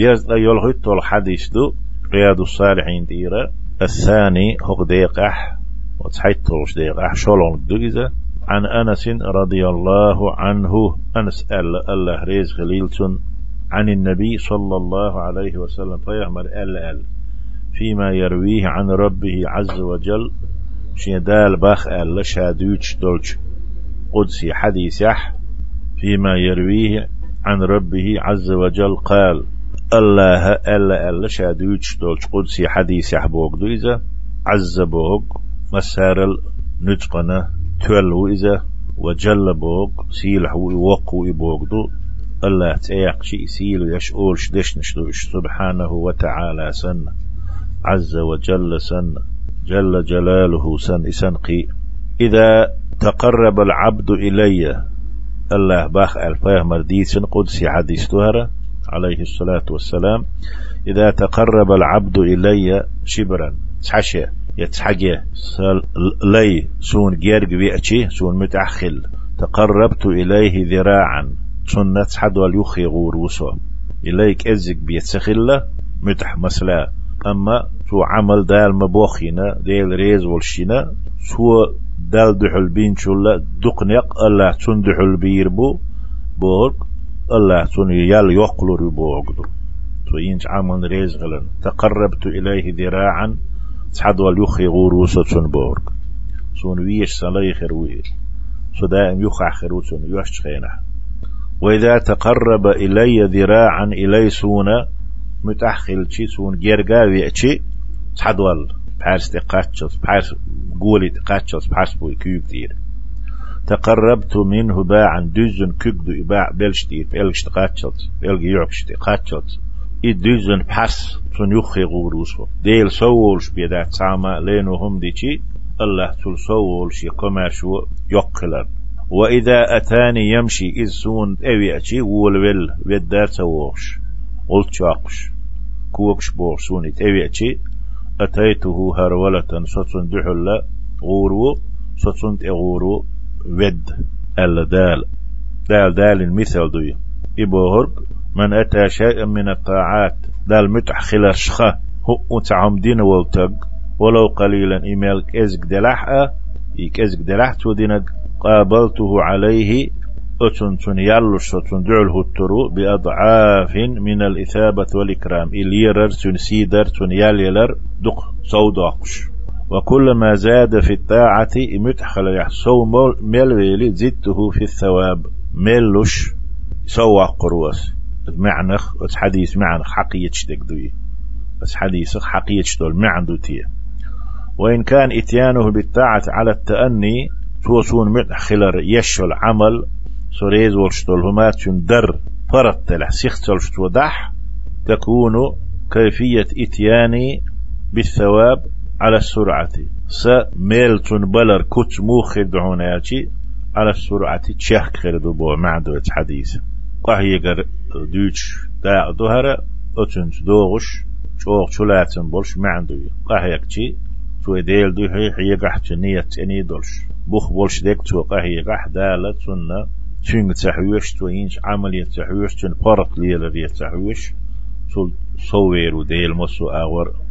ديز لا يلغت الحديث دو رياض الصالحين ديرا الثاني هو ديقح وتحيط توش ديقح شولون دوجزة عن أنس رضي الله عنه أنس أل الله ريز خليلتون عن النبي صلى الله عليه وسلم فيعمل أل أل. فيما يرويه عن ربه عز وجل. شين دال باخ أل شادوش دولش قدسي حديث يح فيما يرويه عن ربه عز وجل قال الله ألا ألا شادوش دولش قدسي حديث يحبوك إذا عز بوك مسار نتقنا تولو إذا وجل بوك سيلح ويوقو يبوك دو الله تأيق شيء سيل يشؤول شدش نشدو سبحانه وتعالى سن عز وجل سن جل جلاله سن إسنقي إذا تقرب العبد إلي الله باخ الفاه مرديس قدسي حديث تهرة عليه الصلاة والسلام إذا تقرب العبد إلي شبرا تحشى يتحجى لي سون جيرج بيأتي سون متأخل تقربت إليه ذراعا سنة حد واليخي غور وسو. إليك أزك بيتسخل متح مسلا. أما سو عمل دال مبوخينا ديل ريز والشينا سو دال دحل بين شولا دقنق الله تون دحل بيربو بورك الله تون يال يقلر بوغدو تو عمل ريز غلن. تقربت إليه ذراعا. تحد واليخي غور وسو تون بورك سون ويش سلاي خروي سو دائم يخع خروتون يوش خينه. وإذا تقرب إلي ذراعا إلي سونا متأخل شي سون جيرغا تحد تحدول بارس تقاتشوس. بارس قولي تقاتشوس. بارس بوي كيوك دير. تقربت منه باعا دوزن كيكدو إباع بلشتي بلش تقاتشوس بلغي يعكش تقاتشوس إي دوزن بارس سون يخي غوروسو. ديل سوولش بيدا تساما لينو هم ديشي الله تل سوولش يقماشو يقلر وإذا أتاني يمشي إذ سون أوي أتي وول ودار تووش قلت كوكش بورسوني أوي أتي. أتيته هرولة ستون دحل غورو ستون تغورو ود ألا دال دال دال المثل دوي إبوهرك من أتى شيئا من الطاعات دال متح خلال شخه هو تعم دين والتق. ولو قليلا إيميل إزق دلحة إيك إزق دلح تودينك قابلته عليه أتنتن يلش دعله الترو بأضعاف من الإثابة والإكرام. إليرر تنسيدر تنياليلر دق صوداقش وكلما زاد في الطاعة متحخل يحصو ملويلي زدته في الثواب. ملش سوى قروس. معنخ حديث معنخ حقية دوي. بس حديث حقية دول معندو تيه وإن كان إتيانه بالطاعة على التأني توسون من خلر يشل عمل. سوريز والشتول هما در فرط تلح. سيختل شتو دح تكون كيفية إتياني بالثواب. على السرعة س ميلتون بلر كت موخر دعوناتي على السرعة تشيخ خردو بو معدو حديث. قهي قر دوش دا دهر أتنت دوغش شوق شلاتن بولش معدو قهيك تي تو ديل دو هي هي قحت نية اني دولش. بوخ بولش ديك تو قهي قح دالة سنة تشنج تحويش تو إنش عملية تحويش تن فرق ليلة تحويش سو سويرو ديل مسو أغور